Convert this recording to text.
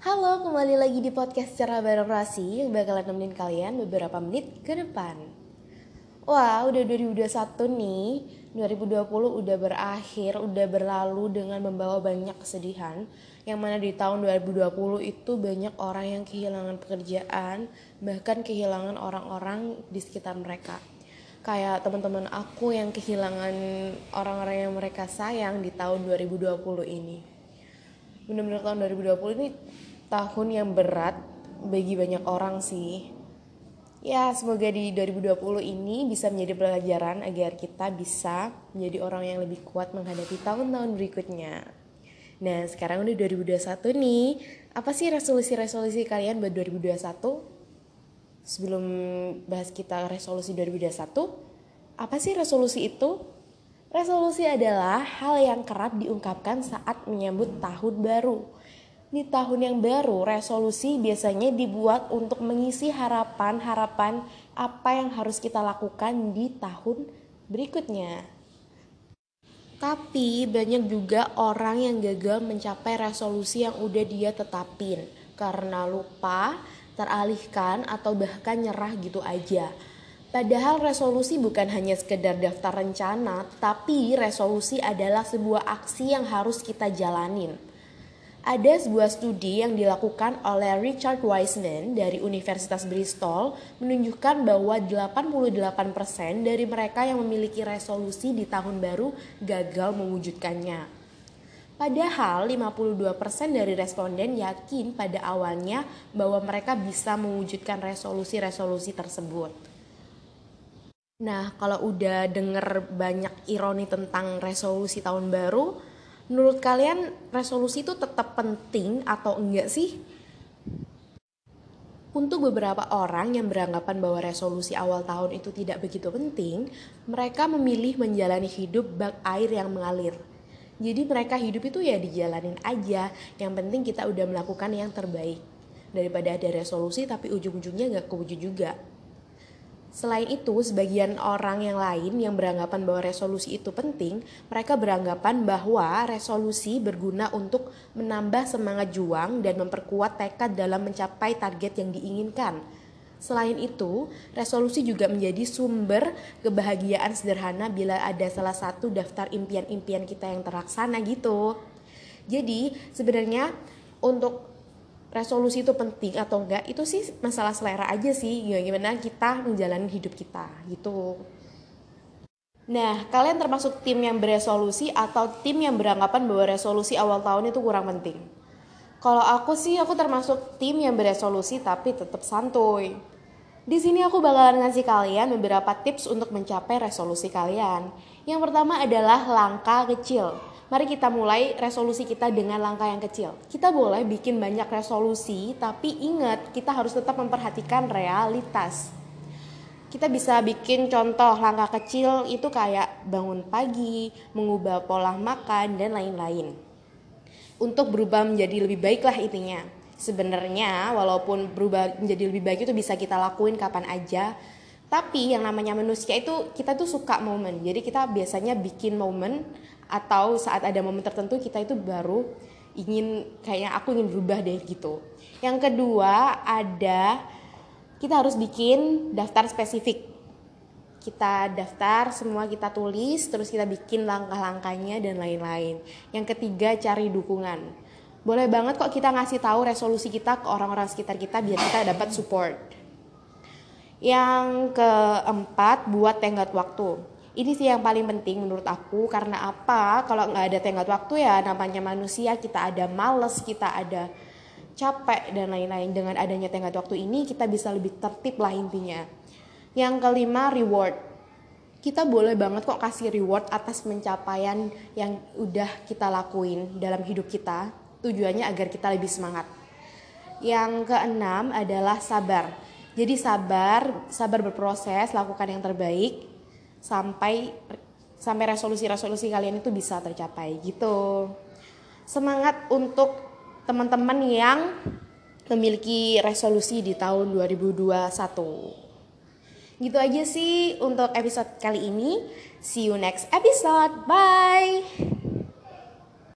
Halo, kembali lagi di podcast Cara Bareng Rasi yang bakalan nemenin kalian beberapa menit ke depan. Wah, udah 2021 nih. 2020 udah berakhir, udah berlalu dengan membawa banyak kesedihan. Yang mana di tahun 2020 itu banyak orang yang kehilangan pekerjaan, bahkan kehilangan orang-orang di sekitar mereka. Kayak teman-teman aku yang kehilangan orang-orang yang mereka sayang di tahun 2020 ini bener-bener tahun 2020 ini tahun yang berat bagi banyak orang sih. Ya, semoga di 2020 ini bisa menjadi pelajaran agar kita bisa menjadi orang yang lebih kuat menghadapi tahun-tahun berikutnya. Nah, sekarang udah 2021 nih. Apa sih resolusi-resolusi kalian buat 2021? Sebelum bahas kita resolusi 2021, apa sih resolusi itu? Resolusi adalah hal yang kerap diungkapkan saat menyambut tahun baru. Di tahun yang baru, resolusi biasanya dibuat untuk mengisi harapan-harapan apa yang harus kita lakukan di tahun berikutnya. Tapi banyak juga orang yang gagal mencapai resolusi yang udah dia tetapin karena lupa, teralihkan atau bahkan nyerah gitu aja. Padahal resolusi bukan hanya sekedar daftar rencana, tapi resolusi adalah sebuah aksi yang harus kita jalanin. Ada sebuah studi yang dilakukan oleh Richard Wiseman dari Universitas Bristol menunjukkan bahwa 88% dari mereka yang memiliki resolusi di tahun baru gagal mewujudkannya. Padahal 52% dari responden yakin pada awalnya bahwa mereka bisa mewujudkan resolusi-resolusi tersebut. Nah, kalau udah denger banyak ironi tentang resolusi tahun baru, menurut kalian resolusi itu tetap penting atau enggak sih? Untuk beberapa orang yang beranggapan bahwa resolusi awal tahun itu tidak begitu penting, mereka memilih menjalani hidup bak air yang mengalir. Jadi mereka hidup itu ya dijalanin aja, yang penting kita udah melakukan yang terbaik. Daripada ada resolusi tapi ujung-ujungnya gak kewujud juga. Selain itu, sebagian orang yang lain yang beranggapan bahwa resolusi itu penting, mereka beranggapan bahwa resolusi berguna untuk menambah semangat juang dan memperkuat tekad dalam mencapai target yang diinginkan. Selain itu, resolusi juga menjadi sumber kebahagiaan sederhana bila ada salah satu daftar impian-impian kita yang terlaksana gitu. Jadi, sebenarnya untuk resolusi itu penting atau enggak itu sih masalah selera aja sih gimana kita menjalani hidup kita gitu Nah, kalian termasuk tim yang beresolusi atau tim yang beranggapan bahwa resolusi awal tahun itu kurang penting? Kalau aku sih, aku termasuk tim yang beresolusi tapi tetap santuy. Di sini aku bakalan ngasih kalian beberapa tips untuk mencapai resolusi kalian. Yang pertama adalah langkah kecil. Mari kita mulai resolusi kita dengan langkah yang kecil. Kita boleh bikin banyak resolusi, tapi ingat kita harus tetap memperhatikan realitas. Kita bisa bikin contoh langkah kecil itu kayak bangun pagi, mengubah pola makan, dan lain-lain. Untuk berubah menjadi lebih baik lah intinya. Sebenarnya walaupun berubah menjadi lebih baik itu bisa kita lakuin kapan aja, tapi yang namanya manusia itu kita tuh suka momen. Jadi kita biasanya bikin momen atau saat ada momen tertentu kita itu baru ingin kayak aku ingin berubah deh gitu. Yang kedua ada kita harus bikin daftar spesifik. Kita daftar semua kita tulis terus kita bikin langkah-langkahnya dan lain-lain. Yang ketiga cari dukungan. Boleh banget kok kita ngasih tahu resolusi kita ke orang-orang sekitar kita biar kita dapat support. Yang keempat buat tenggat waktu. Ini sih yang paling penting menurut aku karena apa? Kalau nggak ada tenggat waktu ya namanya manusia kita ada males kita ada capek dan lain-lain. Dengan adanya tenggat waktu ini kita bisa lebih tertib lah intinya. Yang kelima reward. Kita boleh banget kok kasih reward atas pencapaian yang udah kita lakuin dalam hidup kita tujuannya agar kita lebih semangat yang keenam adalah sabar jadi sabar sabar berproses lakukan yang terbaik sampai sampai resolusi-resolusi kalian itu bisa tercapai gitu. Semangat untuk teman-teman yang memiliki resolusi di tahun 2021. Gitu aja sih untuk episode kali ini. See you next episode. Bye.